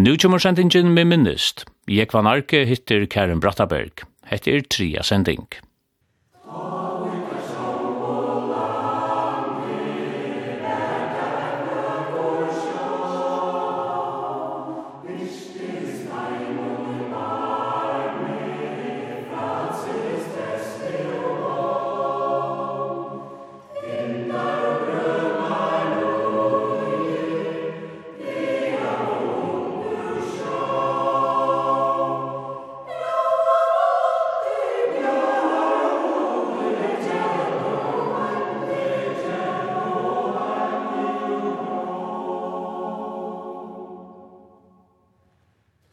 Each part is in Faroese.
Nu kommer sendingen med minnest. Jekvan arke hittir Karen Brattaberg. Hette er tria sending.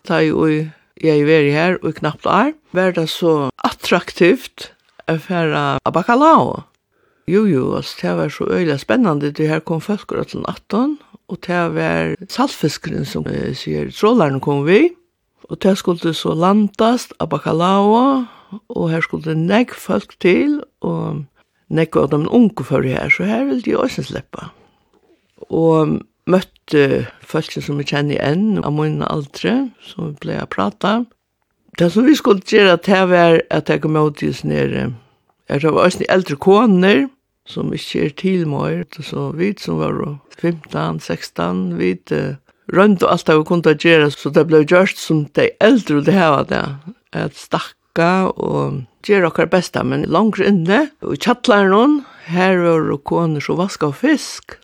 ta i ui jeg er veri her og knapt er, var det så attraktivt å fære av bakalao. Jo, jo, altså, det var så øyelig spennende, det her kom folk og til natten, og det var saltfiskeren som eh, sier trålaren kom vi, og det skulle så landast av bakalao, og her skulle negg folk til, og nek av de unge for her, så her ville de også slippe. Og møtte folk som vi kjenner igjen av mine aldre, så ble å prate. Det som vi skulle gjøre til var at jeg kom ut i sånne, det var også eldre koner, som ikke er tilmøyer, så vi som var 15, 16, vi rundt og alt det vi kunne gjøre, så det ble gjort som de eldre det her var det, at stakka og gjøre okkar besta, men langt inne, og i kjattler her var koner som vaska fisk,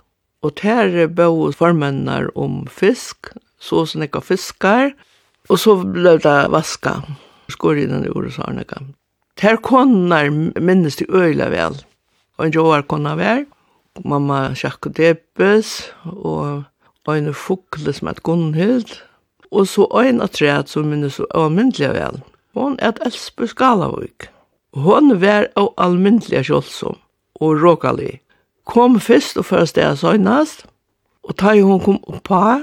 Og der bo formennar om fisk, så snekka fiskar, og så ble det vaska, skor i den ure sarnaka. Der konar minnes de øyla vel, og en joar kona vær, mamma sjakk og depes, og en fukle som et gunnhild, og så en atræt som minnes avmyndelig vel. Hon er et elspe skalavøyk. Hon var av almyndelig sjålsom og råkalig kom fyrst og først det søgnast, og da hun kom oppa,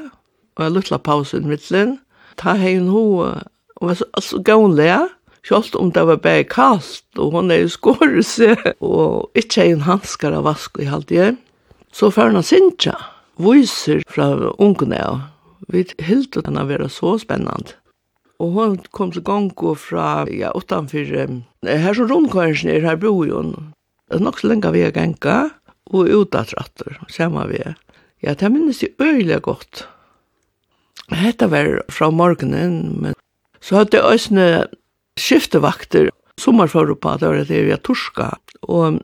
og jeg luttla pausen mittlen, da hei hun hun, og var så altså gavnlega, Kjolt om det var bare kast, og hun er jo skåret seg, og ikke er en hanskar av vask i halvdige. Så før hun sinja, viser fra ungene av. Vi hilde henne være så spennende. Og hun kom til gang og fra, ja, utanfor, her som rundkvarsen er, her bor jo, Det er nok så lenge vi har genka, og utavtratter, samme vi. Ja, det minnes jeg øyelig godt. Hetta var fra morgenen, men så hadde jeg også skiftevakter. sommerfører på at det var det vi har torska, og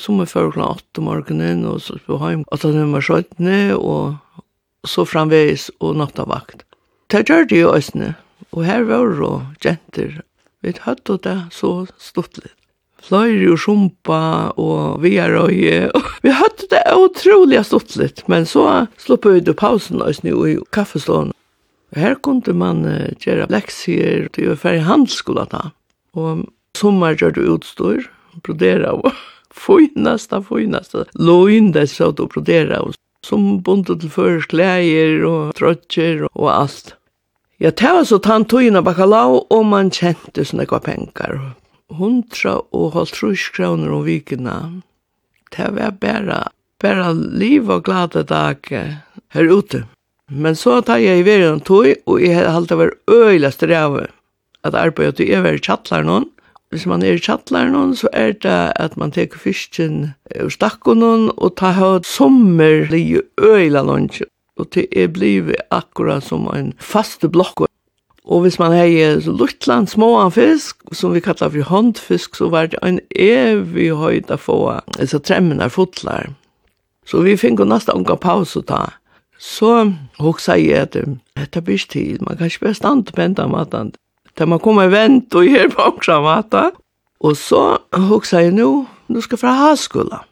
sommerfører for klokken åtte morgenen, og så på heim, og så nummer skjøttene, og så framveis og nattavakt. Det gjør det jo også, og her var det jenter. Vi hadde det så stort litt fløyre og sjumpa og viarøye. Vi hadde det utrolig stått litt, men så slopp vi ut pausen og snu i kaffestånd. Her kunne man uh, gjøre leksier til å færre handelsskola ta. Og sommer gjør du utstår, brodera og finasta, finasta. Lån det så du brodera og som bonde til først leier og trøtjer og alt. Ja, det var så tantoina bakalau, og man kjente sånne kva penger hundra og halvtrus kroner om vikina. Det var bara, bara liv og glada dag her ute. Men så tar jeg i verden tog, og jeg har alltid vært øyla streve at arbeid til jeg er i tjattlar noen. Hvis man er tjattlar noen, så er det at man teker fisken ur stakken noen, og tar høyt sommer i øyla lunge. Og det er blivet akkurat som en faste blokk Og hvis man hei luttland småan fisk, som vi kallar for håndfisk, så var det en evig høyda få, altså tremmenar fotlar. Så vi fikk nesten unga paus å ta. Så hun sier at dette blir tid, man kan ikke bare stand på enda maten. Da man kommer vent og gjør på akkurat maten. Og så hun sier nå, nå skal fra haskola.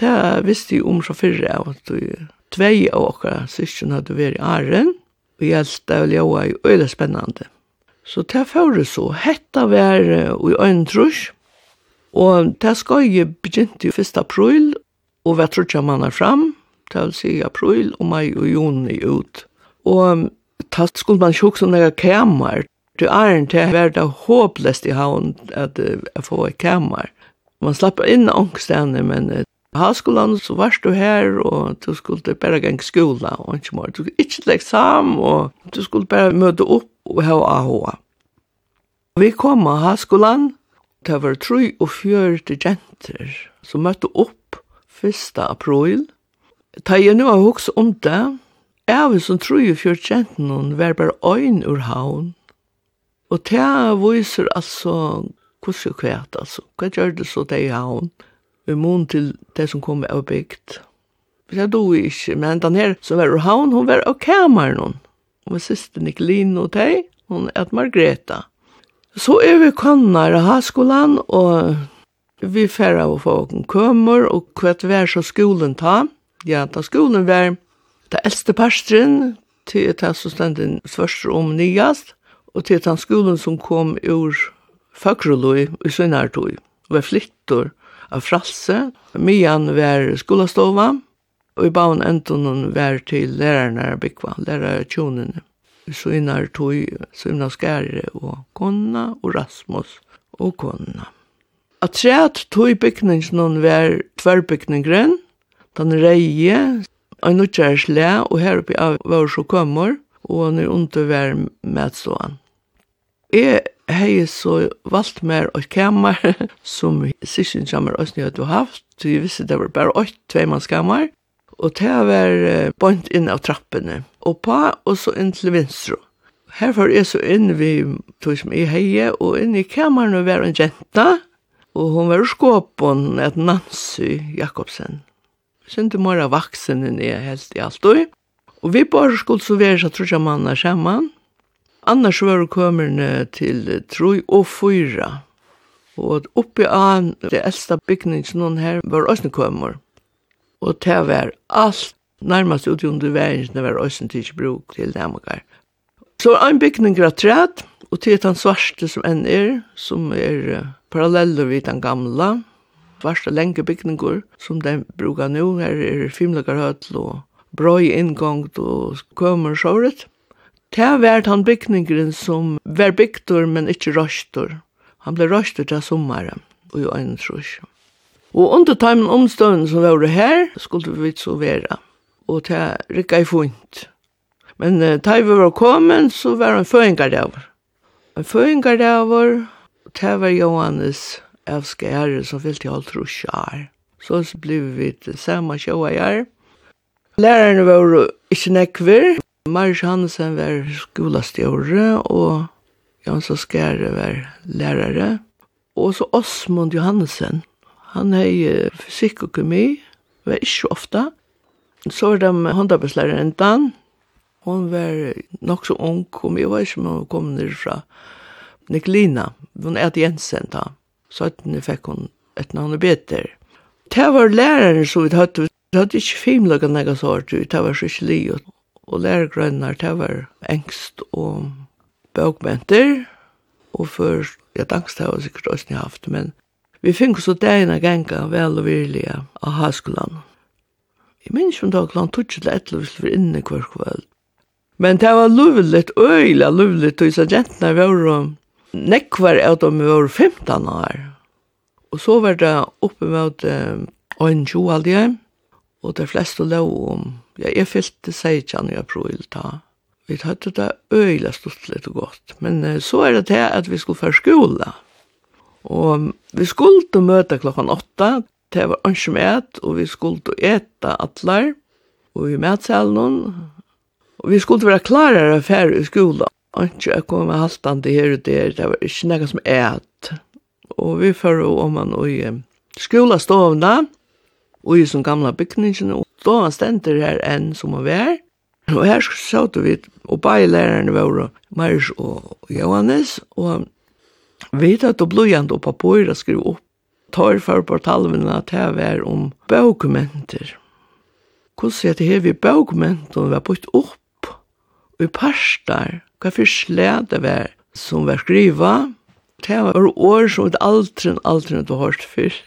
Det visste jeg om så fyrre, og tvei av okkar syskjen hadde vært i Arren og jeg stod og ljóa i øyla spennande. Så det fyrir så, hetta var i øyn trus, og det skøy begynte 1. april, og vi trutja manna fram, det vil si april og mai og juni ut. Og da skulle man sjuk som några kammar, du er en til var det håplest i havn at, jeg få i kammar. Man slapp inn angstene, men Halskolan så var du her, og du skulle bare gå skola, og ikke mer. Du skulle ikke legge sammen, og du skulle bare møte opp og ha AHA. Vi kom av halskolan, det var 3 og fjørte jenter som møtte opp 1. april. Da jeg nå har hukst om det, er vi som 3 og fjørte jenter var bare øyn ur havn. Og det viser altså hvordan jeg kvært, altså. Hva gjør det så det i havn? Ja i mån til det som kom av bygd. Jeg dog ikke, men den her som var i havn, hun var av kameran. Og var siste Nikolin og teg, hun er Margreta. Så er vi kannar av haskolan, og vi færre av folk kommer, og hva er det så skolen ta. Ja, da skolen var det eldste parstren, til et hans som stendet svørst om nyast, og til den skolen som kom ur Fagroloi i Sønartoi, og var flyttor av fralse. Mian var skolastova, og i baun entonen var til lærerne bygva, lærere tjonene. Svinar tog Svimna Skære og Konna og Rasmus og Konna. At træt tog bygningsnån var tverrbygninggren, den reie, og nå kjærsle, og her oppi av var så kommer, og han er under vær medstående. Jeg hei så valgt mer og kammer som sysken jammer oss du hadde haft, så jeg visste det var bare åtte tveimannskammer, og det var uh, bønt inn av trappene, og på og så inn til vinstro. Her var jeg så inn vi tog som i heie, og inn i kammeren var en jenta, og hun var skåpen et Nancy Jakobsen. Sinte mora vaksen enn jeg helst i alt, og vi bare skulle så være så tror jeg mann er sammen, annars var kommerne til Troj og Fyra. Og oppi an, det eldste bygningen noen her, var også kommer. Og det var alt, nærmast ut under veien, det var også ikke bruk til nærmere. Så en bygning var træt, og til den svarte som enn er, som er paralleller vid den gamla, svarta lenge bygninger, som den brukar nu, her er fimlegar høtl og brøy inngångt og kommer sjåret. Det vært han bygningren som var bygdur, men ikke røstur. Han ble røstur til sommaren, og jo en trus. Og under timen omstående som var her, skulle vi så være. Og det rikka i funt. Men uh, da vi var kommet, så var han føringardaver. En føringardaver, det var Johannes avskære som fyllt i alt trus her. Så ble vi til samme sjåa her. Lærerne var ikke nekver, Marius Hansen var skolastjåre, og så Skære var lærere. Og så Osmund Johansen, han hei fysikk og kemi, var ikke ofta. Så var de håndarbeidslærer enn Dan, Hon var nok så ung, og jeg var ikke med å komme ned fra Niklina, hun er Jensen da. Så at hun fikk hun et navn bedre. Det var læreren som vi hadde, vi hadde ikke filmlaget noe sånt, det var så ikke livet og lærergrønner, det var engst og bøkmenter, og før, ja, dangst har jeg sikkert også ikke haft, men vi fikk så degene genga vel og virkelig av høyskolen. Jeg minns ikke om det var klant tutsi til etter hvis vi var inne hver kveld. Men det var lovligt, øyla lovligt, og så jentene var nekvar av dem vi var 15 år. Og så var det oppe med en 20 og de fleste lå om Ja, jeg fyllte 16 i april da. Vi hadde det øyla stortlet og godt. Men så er det til at vi skulle få skola. Og vi skulle møte klokken åtta. Det var ønske med og vi skulle ete atler. Og vi møtte Og vi skulle være klarere færre i skola. Ønske jeg kom med haltande her og der. Det var ikke noe som et. Og vi fører om man og i skolastovna. Og i som gamle bygningene Lovan stender her enn som han var. Og her satt vi, og bare lærerne var Marius og Johannes, og vi tatt og blodjant og papura skrev opp tar for på talvene at det var om dokumenter. Hvordan er det her vi bøkumenter var bøtt opp og i parstar, hva for slæde var som var skriva, det var år som et aldri, aldri du hørt fyrst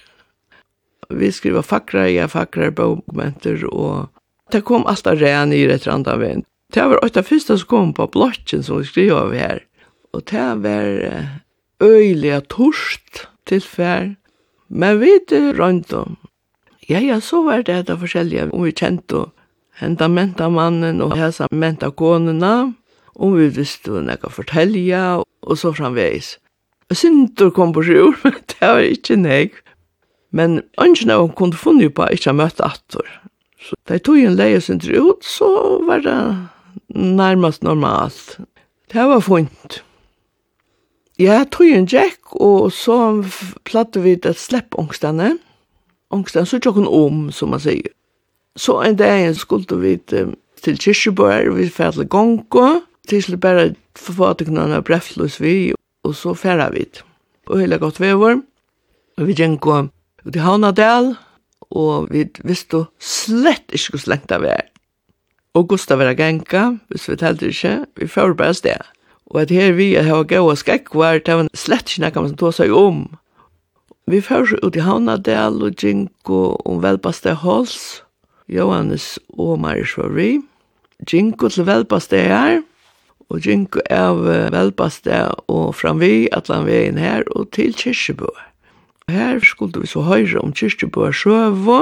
vi skriva fackra ja, fackra bokmenter og det kom alt av ren i rett randa vind. Det var åtta första som kom på blotchen som vi skrev av her. Og det var øyliga torst tilfær. Men vi rundt om. Ja, ja, så var det etter forskjellige. Om vi kjente henta mentamannen og hesa mentakonene. Om vi visste hva jeg fortelja og så framveis. Sintur kom på sjur, men det var ikke nek. Men ønsken av hun kunne funnet på ikke å møte atter. Så da jeg tog en leie sin ut, så var det nærmest normalt. Det var funnet. Ja, tog en jack, og så platte vi det slepp ångstene. Ångstene så tjokken om, som man sier. Så en dag skulle vi til Kirseborg, vi fikk til Gongo, til bare forfattingene av Brefløs vi, og så færre vi. Og hele godt vever. Og vi gikk ut i Havnadal, og vi visste slett ikke hvor slengt det var. Og Gustav var genka, hvis vi telte ikke, vi får bare sted. Og at her vi har er gået skrekkvar, det var slett ikke noe som tog seg om. Vi får ut i Havnadal og Ginko og velbaste Hals, Johannes og Marius var vi. Ginko til velbaste her, og Ginko er velbaste og framvi, atlan veien her, og til Kirsebøer. Her skulle vi så høyre om kyrkjebøa sjøvå,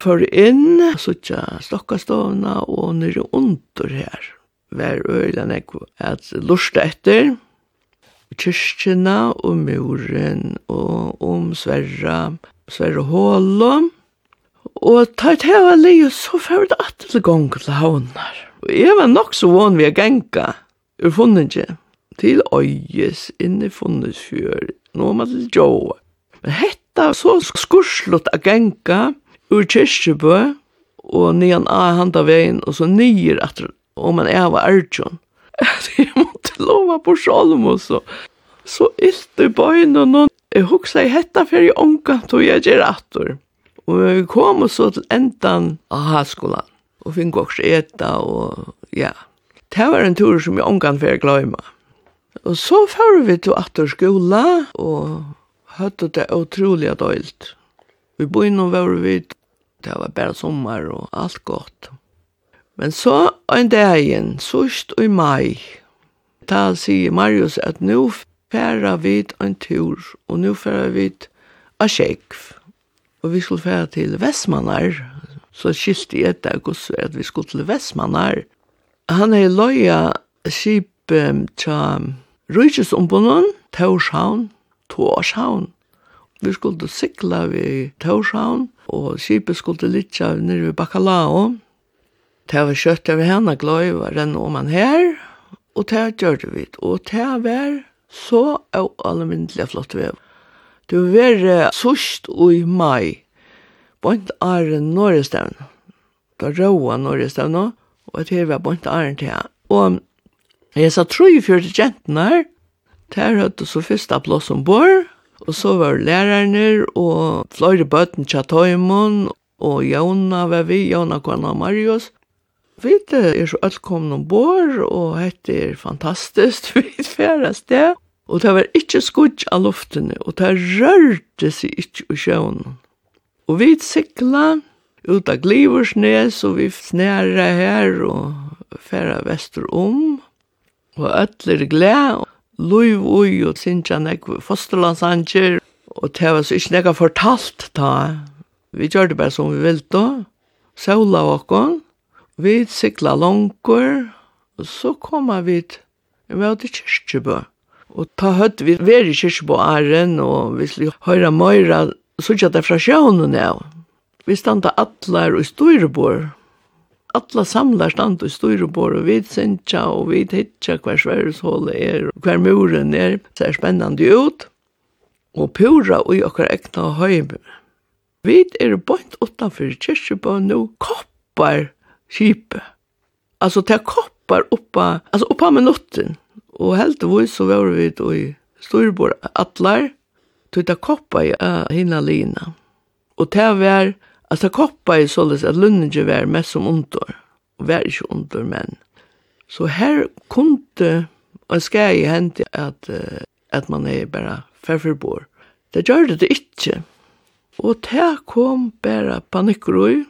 for inn, så tja stokkastovna og nere under her. Vær øyla nekvo at lusta etter, kyrkjena og muren og om sverra, sverra hålom. og ta et heva li, og så fyrir det atle gong til havnar. Og jeg var nok så vann vi a genga, ur funnet til øyes inni funnet fjør, nå man til joa. Men hetta så skurslut a genga ur kyrkjebø og nian a handa vegin og så nyer at om man er var arjon. Jeg måtte lova på sjalm og så. Så illt i bøyn og noen. Jeg huksa i hetta fyrir ongan tog jeg gjer atur. Og vi kom så til endan av haskolan og finn også eta og ja. Det var en tur som jeg omgang for jeg gløyma. Og så fyrir vi til atur skola og høttu det utrolig døylt. Vi bor innom var vi, det var bare sommer og alt godt. Men så en dagen, sørst i mai, da sier Marius at nå færer vi en tur, og nå færer vi a kjekv. Og vi skulle færa til Vestmannar, så skilte jeg etter hos at vi skulle til Vestmannar. Han er løya skip til tja Rujtjesombunnan, Taurshavn, Torshavn. Vi skulle sikla vi Torshavn, og skipet skulle litja nere ved Bacalao. Det var kjøtt av henne, gløy var den om han her, og det gjør det vi. Og det var så av alle myndelige flott vev. Det var sørst i mai, bort are norrestevn. Da råa norrestevn, og det var bort are til. Og jeg sa, tror jeg fjørte jentene her, Der hadde så første plass ombord, og så var lærerne og flere bøtten til Tøymon, og Jona var vi, Jona Kvanna Marius. Vi er så alt kom ombord, og dette er fantastisk, vi er færre sted. Og det var ikke skudg av luftene, og det rørte seg ikke i sjøen. Og vi sikla ut av Gliversnes, og vi snæra her og færa vester om. Og ætler glede, liv ui og sinja nek fosterlandsanger, og det var så ikke nekka fortalt ta. Vi gjør det bare som vi vil da, saula okkon, vi sikla langkur, og så koma vi til kyrkjebø. Og ta høtt vi ver i kyrkjebø æren, og vi skulle høyra møyra, så ikke at det fra sjånen av. Vi standa atler og styrbor, alla samlar stand og styr og bor og vi syntja og vi hittja hver sverreshålet er og hver muren er, så er spennande ut og pura og i okkar ekna høyme. Vi er bort utanfor kyrkjebøn nu koppar kjipe. Altså til koppar oppa, altså oppa minutten. Og heldigvis så var vi i storbor atlar, tog det koppar i uh, hinna lina. Og til var Altså, koppa i således at lønningen var mest som under, og var ikke under menn. Så her kunde og skal jeg hente at, at man er bare ferforbor. Det gjør det ikke. Og det kom bare panikkrøy,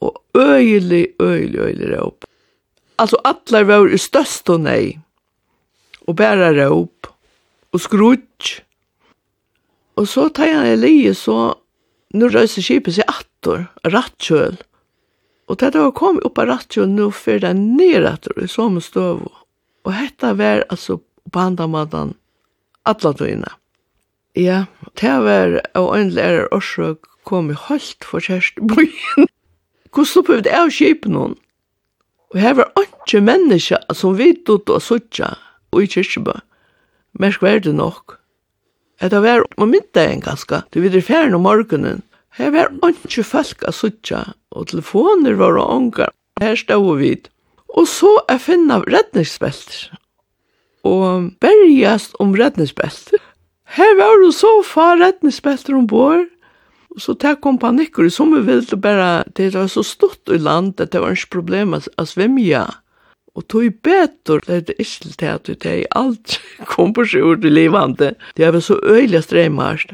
og øyelig, øyelig, øyelig råp. Altså, atler var i størst og nei, og bare råp, og skrutsk. Og så tar jeg en så nu røyser skipet seg attor, rattkjøl. Og det var kommet opp av rattkjøl nu fyrir det nedattor i som støv. Og hetta var altså på handamaten alle tøyene. Ja, det var av øyndelig lærer årsøk kom i holdt for kjæreste byen. Hvor sluppet vi det av skipet noen? Og her var ikke mennesker som vi ut og suttja og i kyrkjebø. Mersk var det nok. Det var om middagen ganske. Det videre ferien om morgenen. Her var ikke folk å sitte, og telefoner var ånger. Her stod vi. Og så er finna redningsbelter. Og bergast om redningsbelter. Her var det så far redningsbelter ombord. Og så tar kom panikker, som vi ville bare, det var så stort i land, at det var ikke problem å svimja. Og tog betur, det er det ikke til at det er alt kom på seg ur til livande. Det er vel så øyelig streimast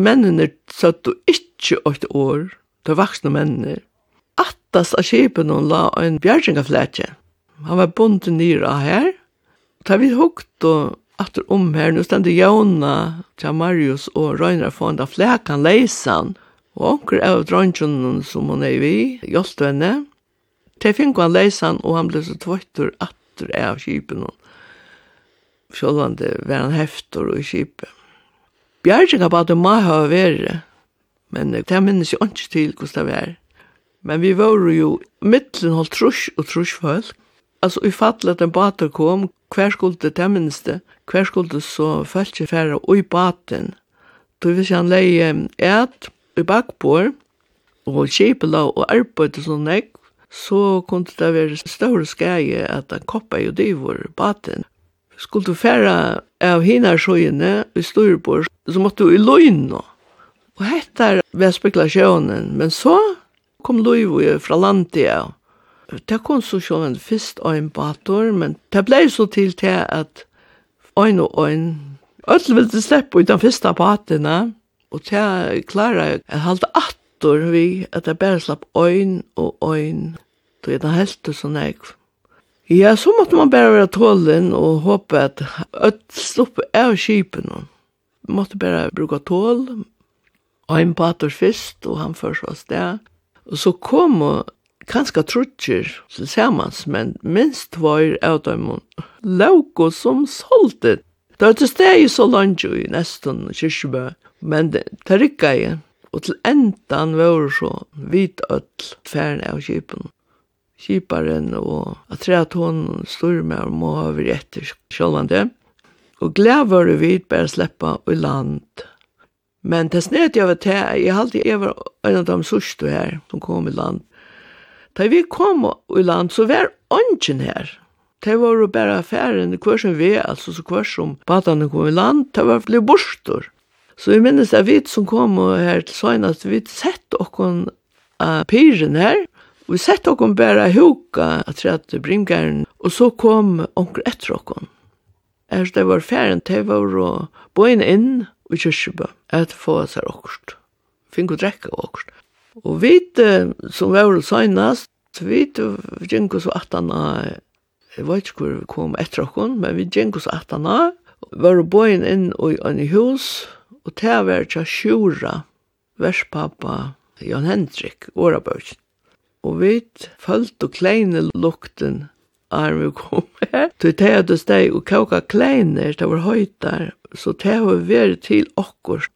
mennene satt du ikke åtte år, de vaksne mennene. Attas av kjepen hun la en bjergjengafletje. Han var bunt nyra her. Ta vi hukt og atter om her, nu stendte Jona, Tja Marius og Røyner få en da flekan leisan, og onker av drøntjonen som hon er vi, hjelpte henne. Te finko han leisan, og han ble så tvøytter atter av kjepen hon. Sjålvande var han heftor og kjepen. Bjergjeng på at det må ha vært, men det minnes jo ikke til hvordan det var. Men vi var jo mittlen holdt trus og trus folk. Altså, vi fattel at en bater kom, hver skulle det minnes minste, hver skulle det så følt seg færre og i baten. Så ikke, han leie et i bakbord, og kjipela og arbeidde og sånn, så kunne det være større skje at han koppa jo divor baten skulle du færa av hina sjøyene i Storbord, så måtte du i løgna. Og hette var spekulasjonen, men så kom løyvøy fra landet av. Det kom så sjøen først av en bator, men det ble så til til at øyn og øyn, ødel ville slippe ut den første batene, og til klarer jeg halte atter vi at jeg bare slapp øyn og øyn, og jeg helt det sånn jeg Ja, så måtte man bare være tålen og håpe at jeg slupp av kjipen. Man måtte bare bruke tål, og en pater først, og han først var sted. Og så kom og kanskje trutjer tilsammans, men minst var av dem lauko som solgte. Det var til sted i så langt i nesten kyrkjebø, men det rikket jeg. Og til endan var så vidt ødt færen av kjipen kiparen og at tre at hon står med må ha vært etter sjålvande. Og glad var det vidt bare sleppa i land. Men det snedet jeg var til, jeg halte jeg var en av de sørste her som kom i land. Da vi kom i land, så var ånden her. Det var jo bare affæren, hver som vi, altså så hver som badene kom i land, det var flere borster. Så jeg minnes at vi som kom her til Søgnast, vi sett okken av pyren her, Vi sett okon bæra huka at rett brimgæren, og så kom onker etter okon. Er det var færen til var og boin inn i kyrkjubø, et få seg okkurst. Fink og drekke okkurst. Og vi, som var søgnast, vi gikk oss atana, jeg vet ikke hvor vi kom etter okon, men vi gikk oss atana, var boin inn i en hus, og det var tja sjura, verspappa Jan Hendrik, årabøkjen og vi følte og kleine lukten av vi kom her. Så vi teg og steg og kåka kleiner, det var høytar, så det var vært til okkurs.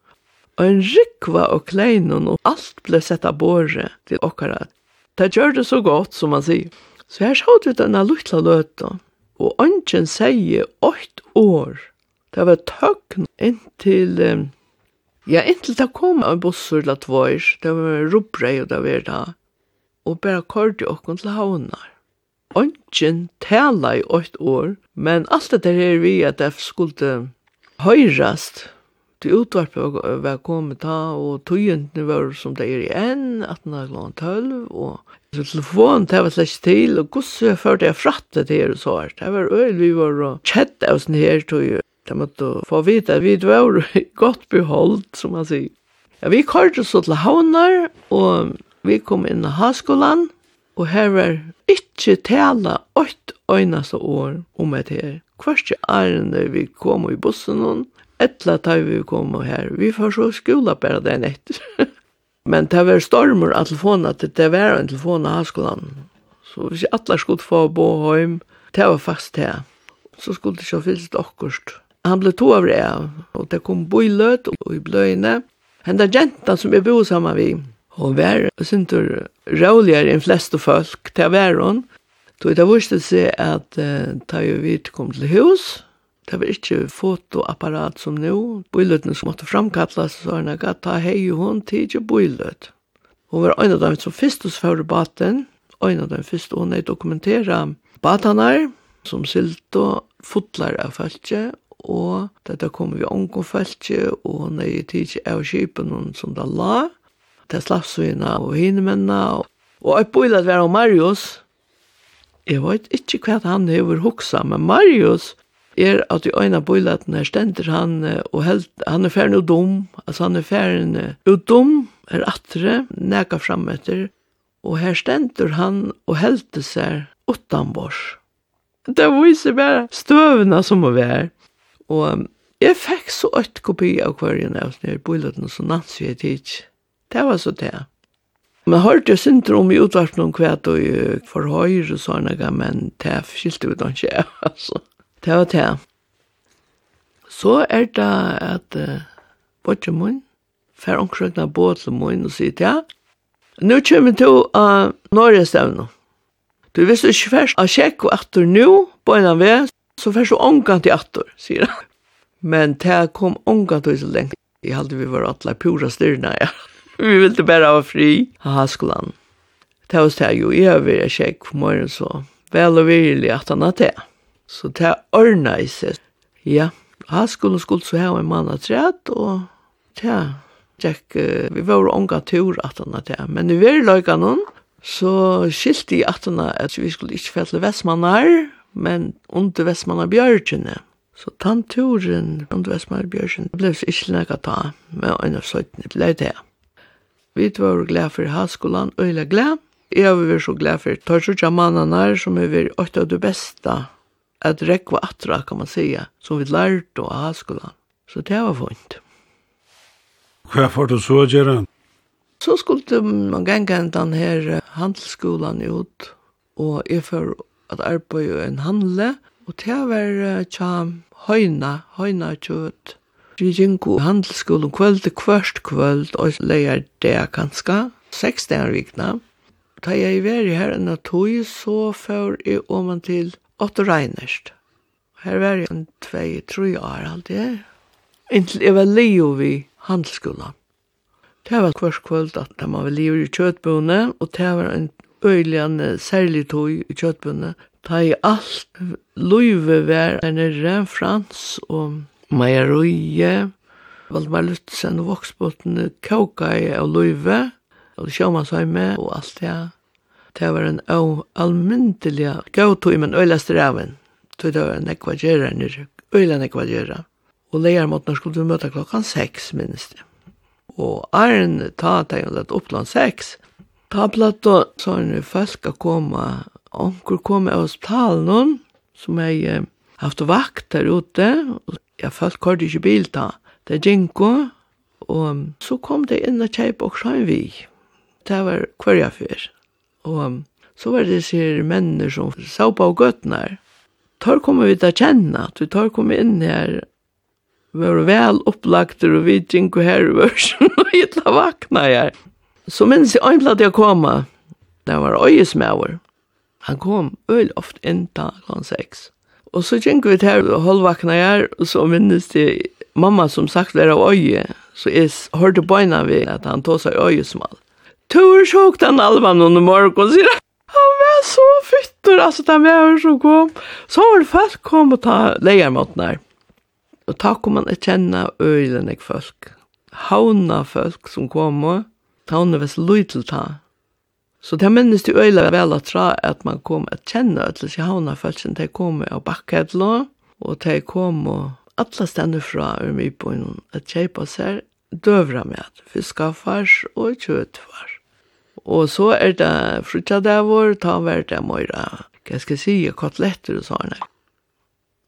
Og en rikva og kleinen, og alt ble sett av båret til okkara. Det gjør det så godt, som man sier. Så her sjåd vi denne luttla løta, og ønsken sier åkt år. Det var tøkn inntil, ja, inntil det kom en bussur la tvårs, det var rubbrei og det var det og bare kordi okkun til havnar. Ongen tala i åkt år, men alt det her vi at det skulle høyrast til utvarpet var kommet ta, og tøyentene var som det er i enn, 18.12, og Så telefonen det var slags til, og gosse jeg førte jeg fratte til her og så her. Det var øyel vi var og kjett av sånn her, tog jeg. Det måtte få vite at vi var godt beholdt, som man sier. Ja, vi kørte så til Havnar, og Vi kom inn i halskolan, og her var ikkje tala åtte øyneste år om et her. Hverst ærende vi kom i bussen hon, etla tar vi kom her. Vi får så skola bare den etter. Men det var stormer av telefonen, at det var en telefon av halskolan. Så hvis jeg atler skulle få bo hjem, det var fast det. Så skulle det ikke ha fyllt akkurat. Han ble to av det, og det kom bøyløt og i bløyene. Henda jenta som jeg bor sammen med, og var syntur roligare enn flest folk til væron. Tog det vurste seg at uh, ta jo kom til hus, det var ikke fotoapparat som nå, bøyløtene som måtte framkattles, så han gatt ta hei og hun tidlig bøyløt. Hun var en av dem som først hos før baten, en av dem først hun er dokumentera batene som silt og fotlar av feltje, og dette kom vi omgå feltje, og hun er tidlig av kjipen som da la, til slagsvina og hinemennene. Og, og jeg bøyde at være om Marius. Jeg vet ikke hva han har hoksa, men Marius er at i øyne bøyde at når stender han, og helt, han er ferdig og dum, altså han er ferdig og dum, er atre, neka fram etter, og her stender han og helte seg utanbors. Det viser bare støvene som må være. Og jeg fikk så økt kopi av kvarjen av sånne bøyleten som Nancy er tids. Det var så det. Men hørte jeg synder om i utvarpen om hva og for høyre og sånne, men det skilte vi da ikke, altså. Det var det. Så er det at uh, bodde mun, fer omkrøkna båt til mun og sier ja, nå kommer du av uh, Norge stevne. Du visste ikke først at sjekk og atter nå, på en av vei, så først og omgang til atter, sier han. Men det kom omgang til så lenge. Jeg hadde vi var atler pura styrna, ja vi ville bare ha fri. Haha, skolan. Det var det jo, jeg har vært sjekke på morgenen så. Vel og virkelig at han har det. Så det er ordnet i seg. Ja, ha skulle skulle så ha en mann av træt, og det Jack, vi var unga tur at han har det. Men i virkelig noen, så skilte i at han at vi skulle ikke fælle Vestmannar, men under Vestmannar Bjørgjene. Så tanturen under Vestmannar Bjørgjene ble ikke nekka ta med en av søytene til det her. Vi var glad for halskolan, øyla glad. Jeg var så glad for Torsutja mannene som er vært åtte av det beste at rekva atra, kan man säga, som vi lærte av halskolan. Så det var fint. Hva får du så gjøre? Så skulle man ganga den her handelsskolan ut, og jeg får at arbeid en handle, og det var tja høyna, høyna kjøtt, Vi gikk i handelsskolen kvöld til kvørst kvöld, og leier det kanskje, seks dager vikna. Da jeg var her enn av tog, så før jeg om man til åtte regnerst. Her var jeg en tvei, tre år alltid. Inntil jeg var leo vi handelsskolen. Det var kvart kvöld at de var leo i kjøtbøne, og det var en øyligende særlig tog i kjøtbøne. Da jeg alt løyve var en ren frans og Meierøye, Valdemar Lutzen og Voksbotten Kaukai og av løyve, og sjåmanshøyme og alt det. Det var en av almyndelig gautu men øyla straven. Det var en ekva gjerra øyla en ekva. Og leiermåten skulle du møte klokkan seks, minnes det. Og Arne ta tegnet at oppland seks, ta platt og sånn folk å komme, onker komme av talen, som jeg haft vakt der ute, og ja, folk kørte ikke bil da. Det ginko, og så kom det inn og kjeip og sjøen vi. Det var hverja fyr. Og så var det disse mennene som sa på gøttene her. Tar kommer vi til å kjenne, at vi tar kommer inn her, vi var vel opplagt, og vi Jinko her, og vi la vakna her. Så minns jeg en platt jeg kom, det var øyesmøver. Han kom øyelig ofte inn til klant 6. Og så gikk vi til halvvakna her, og så minnes det mamma som sagt var av øye, så jeg hørte beina ved at han tog seg øyesmal. Tur sjokk den alvan under morgon, sier han. Han var så fytter, altså den var så kom. Så var det folk kom og ta leiermåten her. Og ta kom man et kjenne øyene folk. Havna folk som kom og ta henne hvis løy til ta. Så det minnes det øyla vel at tra at man kom at kjenne at disse havna følelsen, de kom av bakkedlo og de kom og alle stender fra Ørmyboen at kjeipa seg døvra med fiskafars og kjøtfars. Og så er det frutjadavår, ta vær det møyra, hva skal jeg si, kotletter og sånne.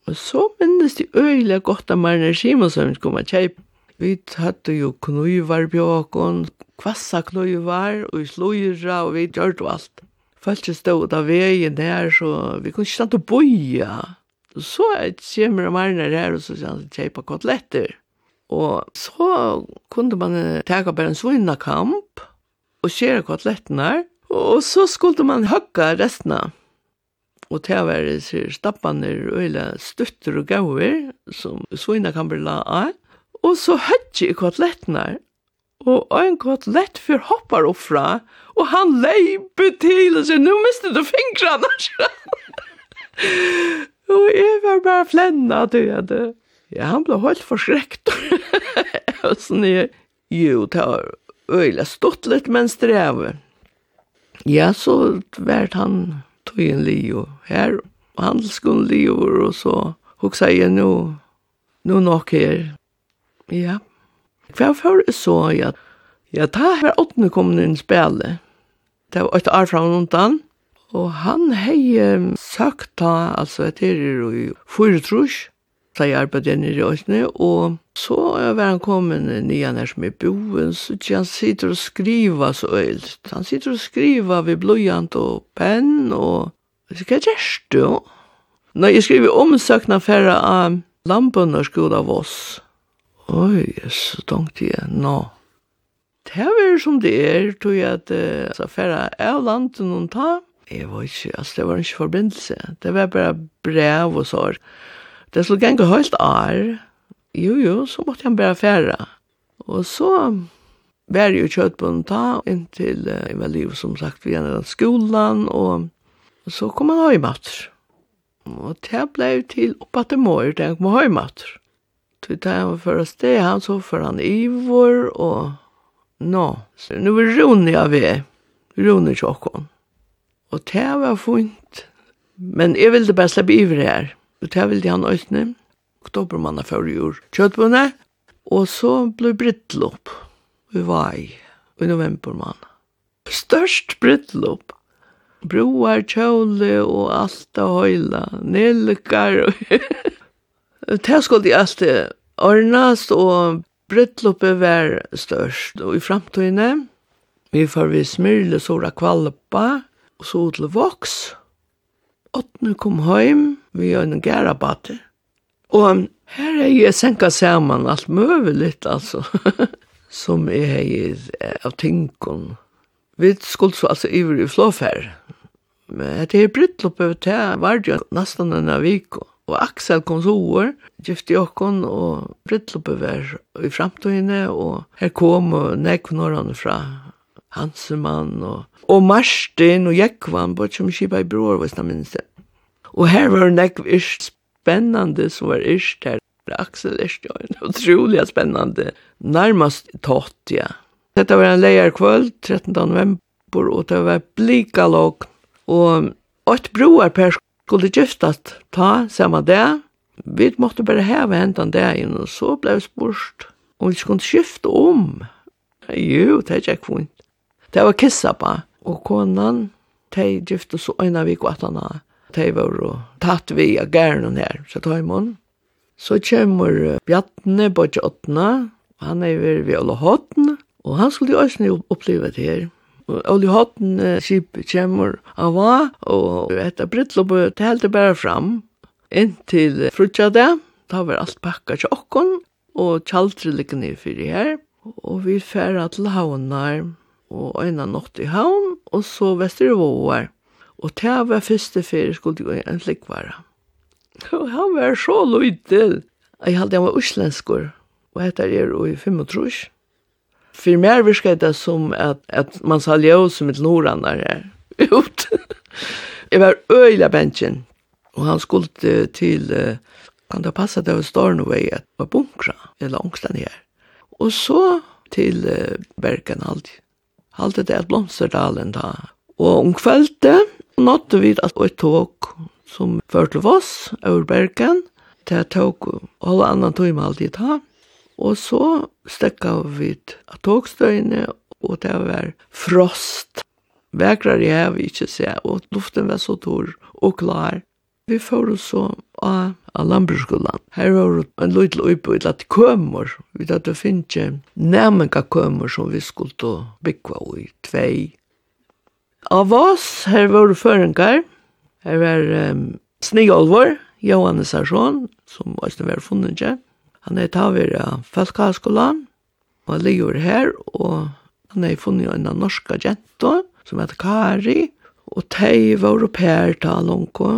Og så minnes det øyla godt at Marne Simonsen kom at kjeipa. Vi hadde jo knuivar bjåkon, kvassa kløy og i sløyra, og vi gjør det alt. Følte stod av veien der, så vi kunne ikke stande og boja. Så kommer Marner her, og så sier han kjeipa koteletter. Og så kunde man tega bare en svinna kamp, og skjera kotelettene, og så skulle man høkka restene. Og til det var stappene og stutter og gauer, som svinna kamper la av. Og så høkje i kotelettene, og ein gott lett for hoppar opp fra, og han leiper til og sier, «Nu miste du fingrarna, Og jeg var bare flenna til at ja, han ble helt forskrekt. og sånn, jeg, jo, det var øyla stått litt, men streve. Ja, så vært han tog en lio her, handelskunn lio, og så hoksa jeg nå, nå nok her. Ja, Hva før så jeg? Ja, da var åttende kommet inn i spillet. Det var et år fra noen Og han hei sagt da, altså etter i fyretrus, da jeg arbeidet nere i åttende, og så var han kommet nye her som er boen, så ikke han sitter og skriver så øyelt. Han sitter og skriver ved blodjant og penn, og så hva gjør du? Nei, jeg skriver omsøkna færre av lampen og skoda av oss. Oj, så tenkte jeg, nå. Det er som det er, tog jeg at uh, så færre av landet noen ta. Jeg var ikke, altså det var ikke forbindelse. Det var bare brev og sår. Det skulle gjenge helt ar. Jo, jo, så måtte jeg bare færre. Og så var jeg jo kjøtt på noen ta, inntil uh, jeg var liv, som sagt, vi gjennom skolen, og så kom han høymatter. Og det ble til oppe til mor, det kom høymatter. Vi tar var for oss det, han så for han ivor, og nå. Så nu var Rune av vi, Rune Tjokkon. Og det var fint. Men jeg ville bare slippe ivor her. Og det ville han øyne. Oktobermannen før jord. Kjøttbundet. Og så ble brittlopp. Vi var i, i novembermannen. Størst brittlopp broar, kjøle og alt og høyla, nelkar og Det skulle jeg alltid ordnes, og brytloppet var størst. Og i framtiden, vi får vi smyrle såra kvalpa, og så til voks. Åttene kom hjem, vi gjør en gærabate. Og her er jeg senka sammen alt møvelig, altså, som er av tingene. Vi skulle så altså iver i. Men det er brytloppet, det var jo nesten en av vikene. Og Axel kom så år, gifte jokken, og brittlopet var i fremtøyene, og her kom og nekvnårene fra Hansemann, og, og Marsten og Jekvann, bare som kjipa i bror, hvis jeg minns det. Og her var nekv isk spennende som var isk her. Axel isk, ja, utrolig spennende. nærmast tått, ja. Dette var en leierkvöld, 13. november, og det var blika låg, og åt broar per skulle giftast ta samma det. Vi måtte bare heve hentan det inn, og så ble vi spurt om vi skulle skifte om. Jo, det er ikke fint. Det var kissa på, og konan, de gifte så øyne vi kvartana. De var jo tatt vi av gæren her, så tar jeg mån. Så kommer Bjartne Bodjotna, han er ved hotten og han skulle jo også oppleve det her. Oli Hotten skip kjemur av og etter brittloppet telte bare fram inntil frutja det. Da var alt pakka til okkon, og tjaldri ligger ned fyrir her. Og vi færa til haunar, og øyna nått i haun, og så vestir våar. Og det var første fyrir skulle jo en slikvara. Og han var så lydel, Jeg halde han var uslenskur, og etter er jo i 35 för mer viskar det som att att man sa ljus som ett noran där ut. Jag var öjla bänken och han skulle till kan det passa det var Stornoway att vara bunkra eller ångstan här. Och så till Bergen allt. Haltet det att Blomsterdalen där. Och om kvällte nådde vi att ett tåg som förde oss över Bergen. Det tog alla annan tog med allt i tag. Og så stekka vi av togstøyene, og det var frost. Vækrar jeg vi ikke se, og luften var så tor og klar. Vi får oss så av landbruksskolan. Her var det en liten oppbud at kømmer, vi tatt å finne nærmenga kømmer som vi skulle bygge i tvei. Av oss, her var det føringar, her var um, Snigolvor, Johannes Arsson, som også var funnet ikke, Han er taver av Falkalskolan, og han ligger her, og han er funnet en norska jento, som heter Kari, og tei var oppe her til Alonko,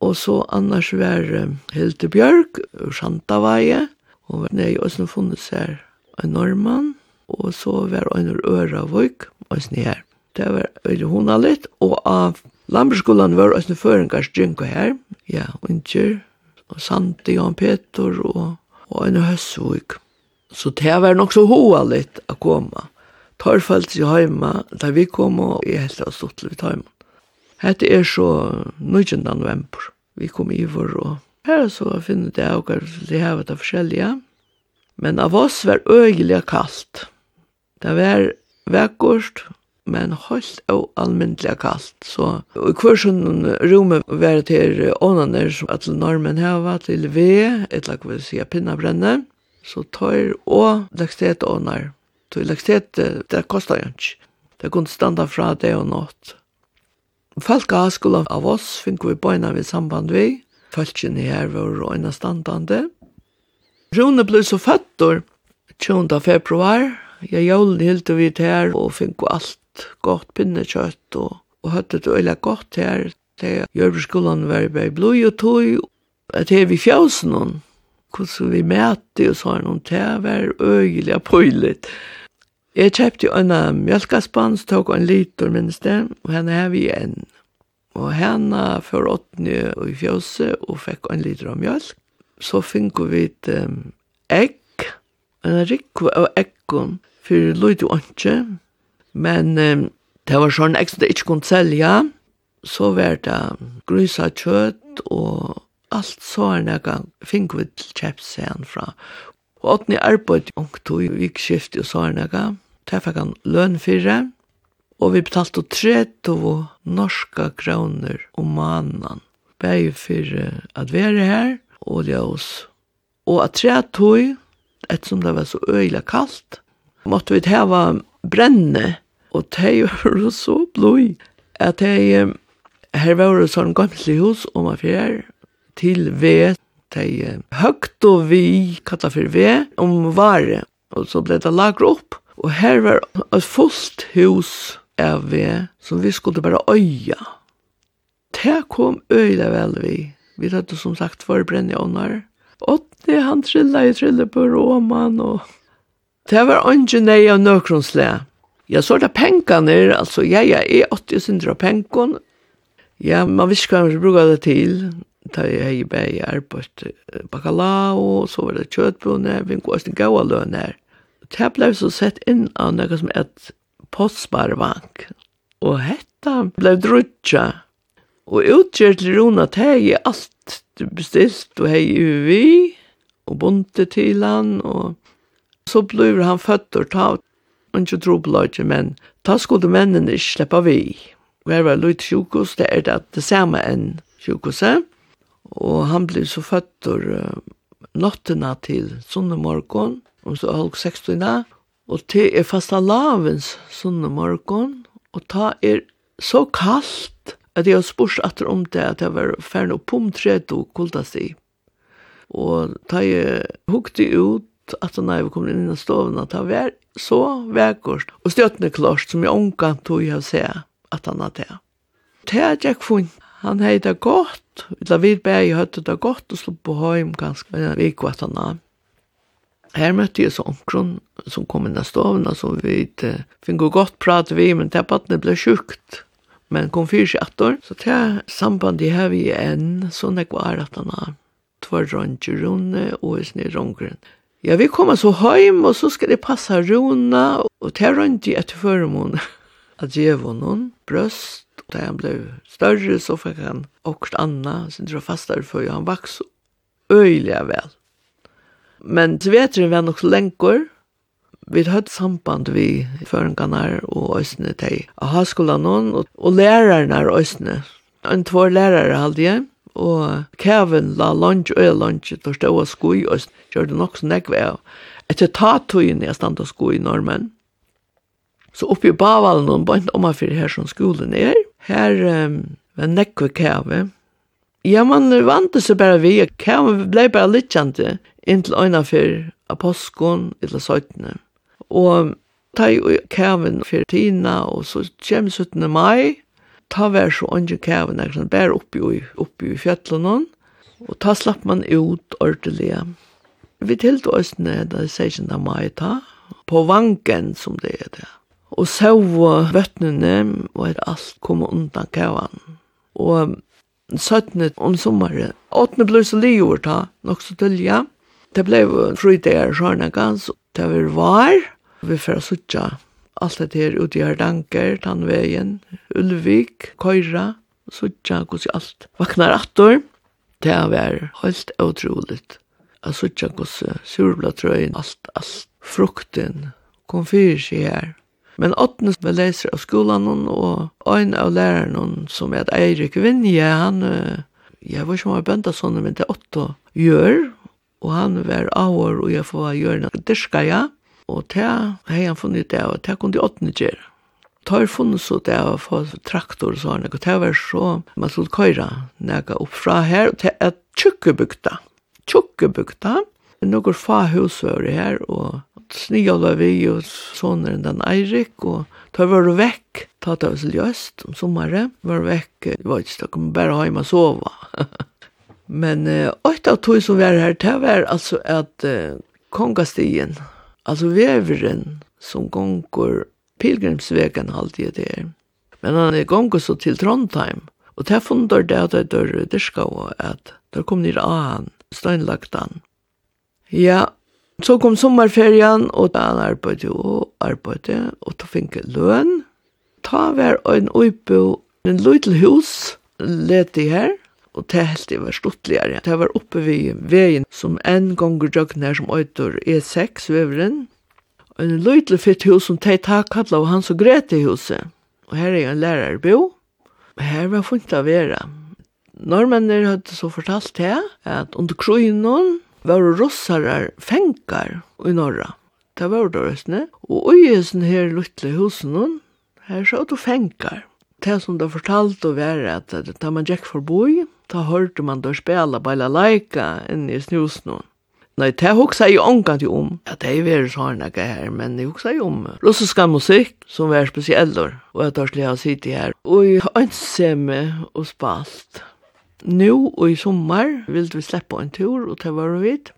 og så annars var Hilde Bjørk, ur Santavaje, og han er også funnet seg en normann, og så var han ur Øravøyk, og sånn her. Det var veldig hona litt, og av Lamberskolan var også føringars djunko her, ja, unger, og Santi, og Peter, og og en høstvik. Så det var nok så hoa litt å komme. Torfalt seg hjemme da vi kom og jeg helt av stått litt hjemme. Hette er så 19. november. Vi kom i vår og her så finner det og det her var det forskjellige. Men av oss var øyelig kallt. Det var vekkort, men helt og almindelig kaldt. Så i kursen rommet var til ånene som at normen hava til ved, et lag vil si pinnabrenne, så tar og lakstet åner. Så lakstet, det kostar jo ikke. Det kunne standa fra det og nått. Folk av skolen av oss finner vi bøyna ved samband vi. Falken her var røyna standande. Rune ble så født 20. februar. Jeg jævlig hilt vi til her og finner alt gott pinnekjøtt og, og høtte det øyla godt her. Det gjør skolen var bare blod og tog, at her vi fjøsen noen. Hvordan vi mætte og sånn, og det var øyelig og pøylig. Jeg kjøpte en mjølkaspans, tok en liter minst det, og henne har vi en. Og henne for åttende i fjøset, og fikk en liter av mjølk. Så fikk vi et um, egg, en rikve av eggen, for løyde åndsje, Men eh, det var sånn ekstra det ikke kunne selge, så var det grusa kjøtt og alt så er det nekka fink vi til kjepsen fra. Og åttende arbeid og tog i skift og så er det nekka, det fikk han lønn fyrre, og vi betalte 30 norska kroner om mannen. Begge for at vi er her, og det er oss. Og at tre tog, ettersom det var så øyelig kaldt, måtte vi heva brenne Og de var så blod at de, her var det sånn gamle hus om og fjær, til ved, de høgt og vi, kattet for ved, om vare. Og så ble det lagret opp. Og her var et fullt hus av ved, som vi skulle bare øye. Det kom øyla vel vi. Vi hadde som sagt forbrenne ånder. Og det han trillet i trillet på råman, og det var ikke nøye av nøkronsle. Ja, så er det pengene, altså, ja, ja, jeg er 80 synder av pengene. Ja, man visste hva man bruker det til. Da jeg er bare i arbeid bakalao, så var det kjøtbunne, vi går til gode løn her. Det ble så sett inn av noe som et postsparebank. Og hetta ble drutja. Og utgjør til Rona, det er alt bestilt, og hei vi, og bonte til han, og så blir han født og tatt ikke trobeløyde, men ta skulle mennene ikke slippe vi. Og her var Løyt sjukos, det er det, det samme enn sjukoset. Og han ble så født uh, nattena til sunne morgon, om så halv 16, og til er fasta lavens sunnemorgon, og ta er så kaldt, at jeg har spurt etter om det, at jeg var ferdig på om tredje og kultast i. Og da jeg hukte ut, at han er kommet in i stoven att han var så vägkost och støttende klart som jag onkan tog jag se att han hade det. Det jag funnet. han hade det gott. vi vid i hade det gott och slå på hem ganska vi gikk att han har. Här mötte så omkron, som kom inn i stoven som vi fick gott prate vi men det paddne blir sjukt men kom fyrir seg attor. Så det er sambandet her vi enn, sånn jeg var at han har tvær rønge runde og i snir røngren. Ja, vi kommer så hem och så ska det passa Rona och det runt i etter føremån. At Att ge honom bröst och da han ble større, så fikk han och Anna sen dra fastare för han vaks öjliga väl. Men så vet vi var nok också länkor. Vi hade samband vi förringarna och ösnet i og, och, och er ösnet. En två lärare hade jag og Kevin la lunch og lunch der stod og skoj og gjorde nok så nekve av. Etter ta tøyen jeg stand og skoj i normen. Så oppi i Bavalen og bant om for her som skolen er. Her um, var nekve kave. Ja, man vante seg bare vi. Kave ble bare litt kjente inntil øyne for apostkon eller søytene. Og ta i kaven for Tina, og så kjem 17. mai, ta vær så andre kæven, jeg kan bære oppi, oppi i fjallene, og ta slapp man ut ordelig. Vi tilte oss ned, det er 16. mai ta, på vanken som det er det. Og så var vøttene, og er alt kom undan kæven. Og søttene om sommeren, 8. ble så li over ta, nok så tølja. Det ble frydeir sjørnagans, det var var, vi får suttja alt det her ute i Hardanker, Tannvegen, Ulvik, Køyra, Sutja, hos alt vaknar attor. Det var helt utroligt. Jeg sutja hos surblatrøyen, alt, alt, frukten, kom fyrir seg her. Men åttnes var leser av skolan og øyn av læreren som er Eirik Vinje, han, jeg var ikke om jeg bønda sånn, men det er åtta gjør, og han var avår og jeg får gjøre noe dyrka, Ja og det har han funnet det, og det kunne de åttende gjøre. Det har funnet så det å få traktor og sånn, og det var så man skulle køyre når opp fra her, og det er tjukkebygda. Tjukkebygda, noen fa hus over her, og snøla vi og sånne den Eirik, og da var vekk, ta det oss ljøst om sommeren, var vekk, det var ikke, da kom bare hjemme og sove. Men åtta av tog som var her, det var altså at uh, kongastien, Altså veveren som gonger pilgrimsvegen alltid det der. Men han er gonger så til Trondheim, og det fundar det at det dør dyrka og at der kom nir av han, steinlagt han. Ja, så kom sommerferien, og han arbeidde og arbeidde, og ta finke løn. Ta var en uipo, en liten hus, leti her, og det helt det var stuttligere. Det var oppe ved veien som en gonger døgn her som øyder E6 veveren, en løytle fitt hus som teit tak kalla og hans og grete huset. Og her er en lærerbo. Her var funnet av vera. Normennir hadde så fortalt det at under kroinon var rossarar fengar i norra. Det var dårøsne. Og uiesen her løytle husen her så du fengar. Det som det fortalte var at da man gikk forboi, ta hørte man der spela bæla leika inn i snusnån. Nei, det hoksa jeg ångan til om. Ja, det er veldig sånn ikke her, men det hoksa jeg om russiska musikk, som var spesiellor, og jeg tar slik av sitte her. Og jeg ønskjemme og spalt. Nå og i sommer vil vi slippe en tur, og det var vidt.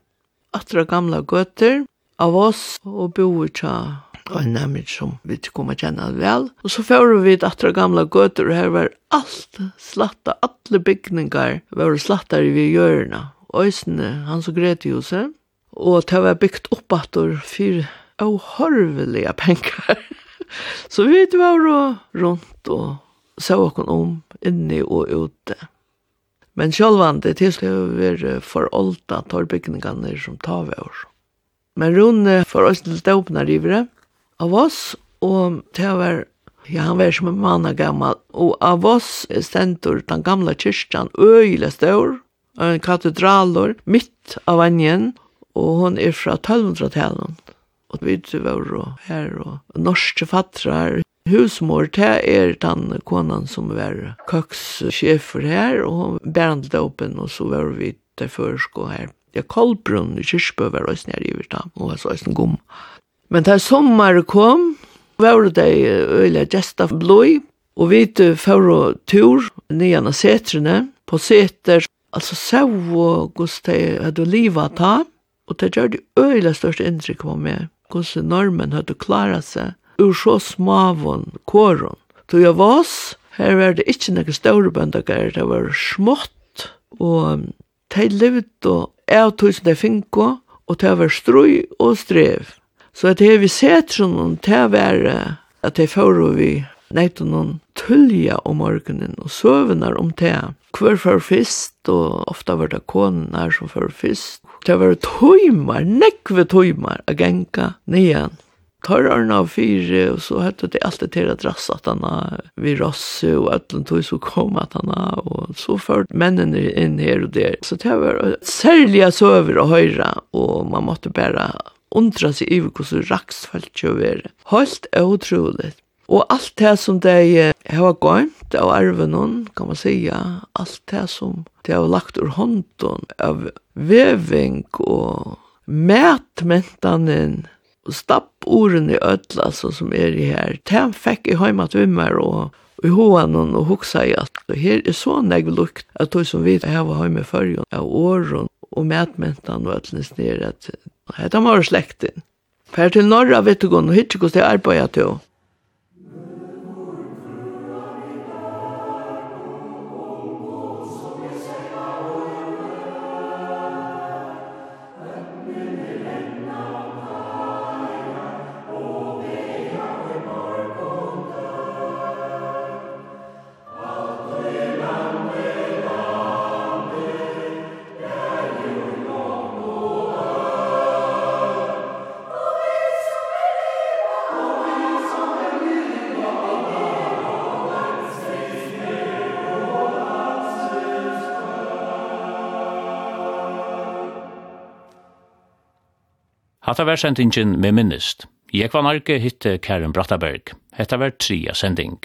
Atra gamla gøter av oss og i tja en nemmer som vi kom å kjenne vel. Og så fører vi etter gamla gøter, og her var alt slatta, alle bygningar var slatta i vi hjørna. Øysene, så gret i huset, og det var byggt opp etter fire ohorvelige penger. så vi var rundt og så åkken om, inni og ute. Men sjølvande til skulle for forolda torbygningene som tar vi oss. Men Rune får oss til døpene rivere, av oss, og det var, ja, han var som en mann gammal, og av oss stendur den gamla kyrkjan øyla stor, en katedralor, mitt av vanjen, og hon er fra 1200-talen. Og vi var og her, og norske fattrar, husmor, det er den konan som var køkssjefer her, og hon bærende åpen, og så var vi til førsk her. Ja, Kolbrunn i Kyrkjøbø var også nere i Virtam, og var så også en gommel. Men da sommer kom, var det øyla gesta bløy, og vi fyrir tur nyan av setrene, på seter, altså sau og gos de hadde livet ta, og det gjør det øyla største inntrykk på meg, gos normen hadde klara seg ur så smavon kåren. Så jeg var her var det ikke noen store bøndager, det var smått, og de levde og jeg tog som de finko, og det var strøy og strev. Så at det vi setter noen til å være at det får vi neit noen tullja om morgenen og søvnar om det. Hver for fyrst, og ofta var det konen her som for fyrst. Det var tøymar, nekve tøymar, a genka nian. Torrarna av fyre, og så hette det alltid til att rass at han vi rasse, og ætlen tog så kom at han og så ført mennene inn her og der. Så det var særlig søver og høyra, og man måtte bare undra seg iver hvordan raksfalt jo være. Helt utroligt. Og alt det som de har gått av arven, kan man säga, alt det som de har lagt ur hånden av veving og mætmentanen og stappordene i ødel, som er i her. De fikk i heimat vimmer og i hoan og hoksa i at her er så negv lukt at de som vi har heimat fyrjon av åren og medmentan og ætlens nere at hetta var slektin. Per til norra vet du gonn og hos det arbeidet til Hatta var sendingen med minnist. Jeg var narki hitte Karen Brattaberg. Hetta var tria sending.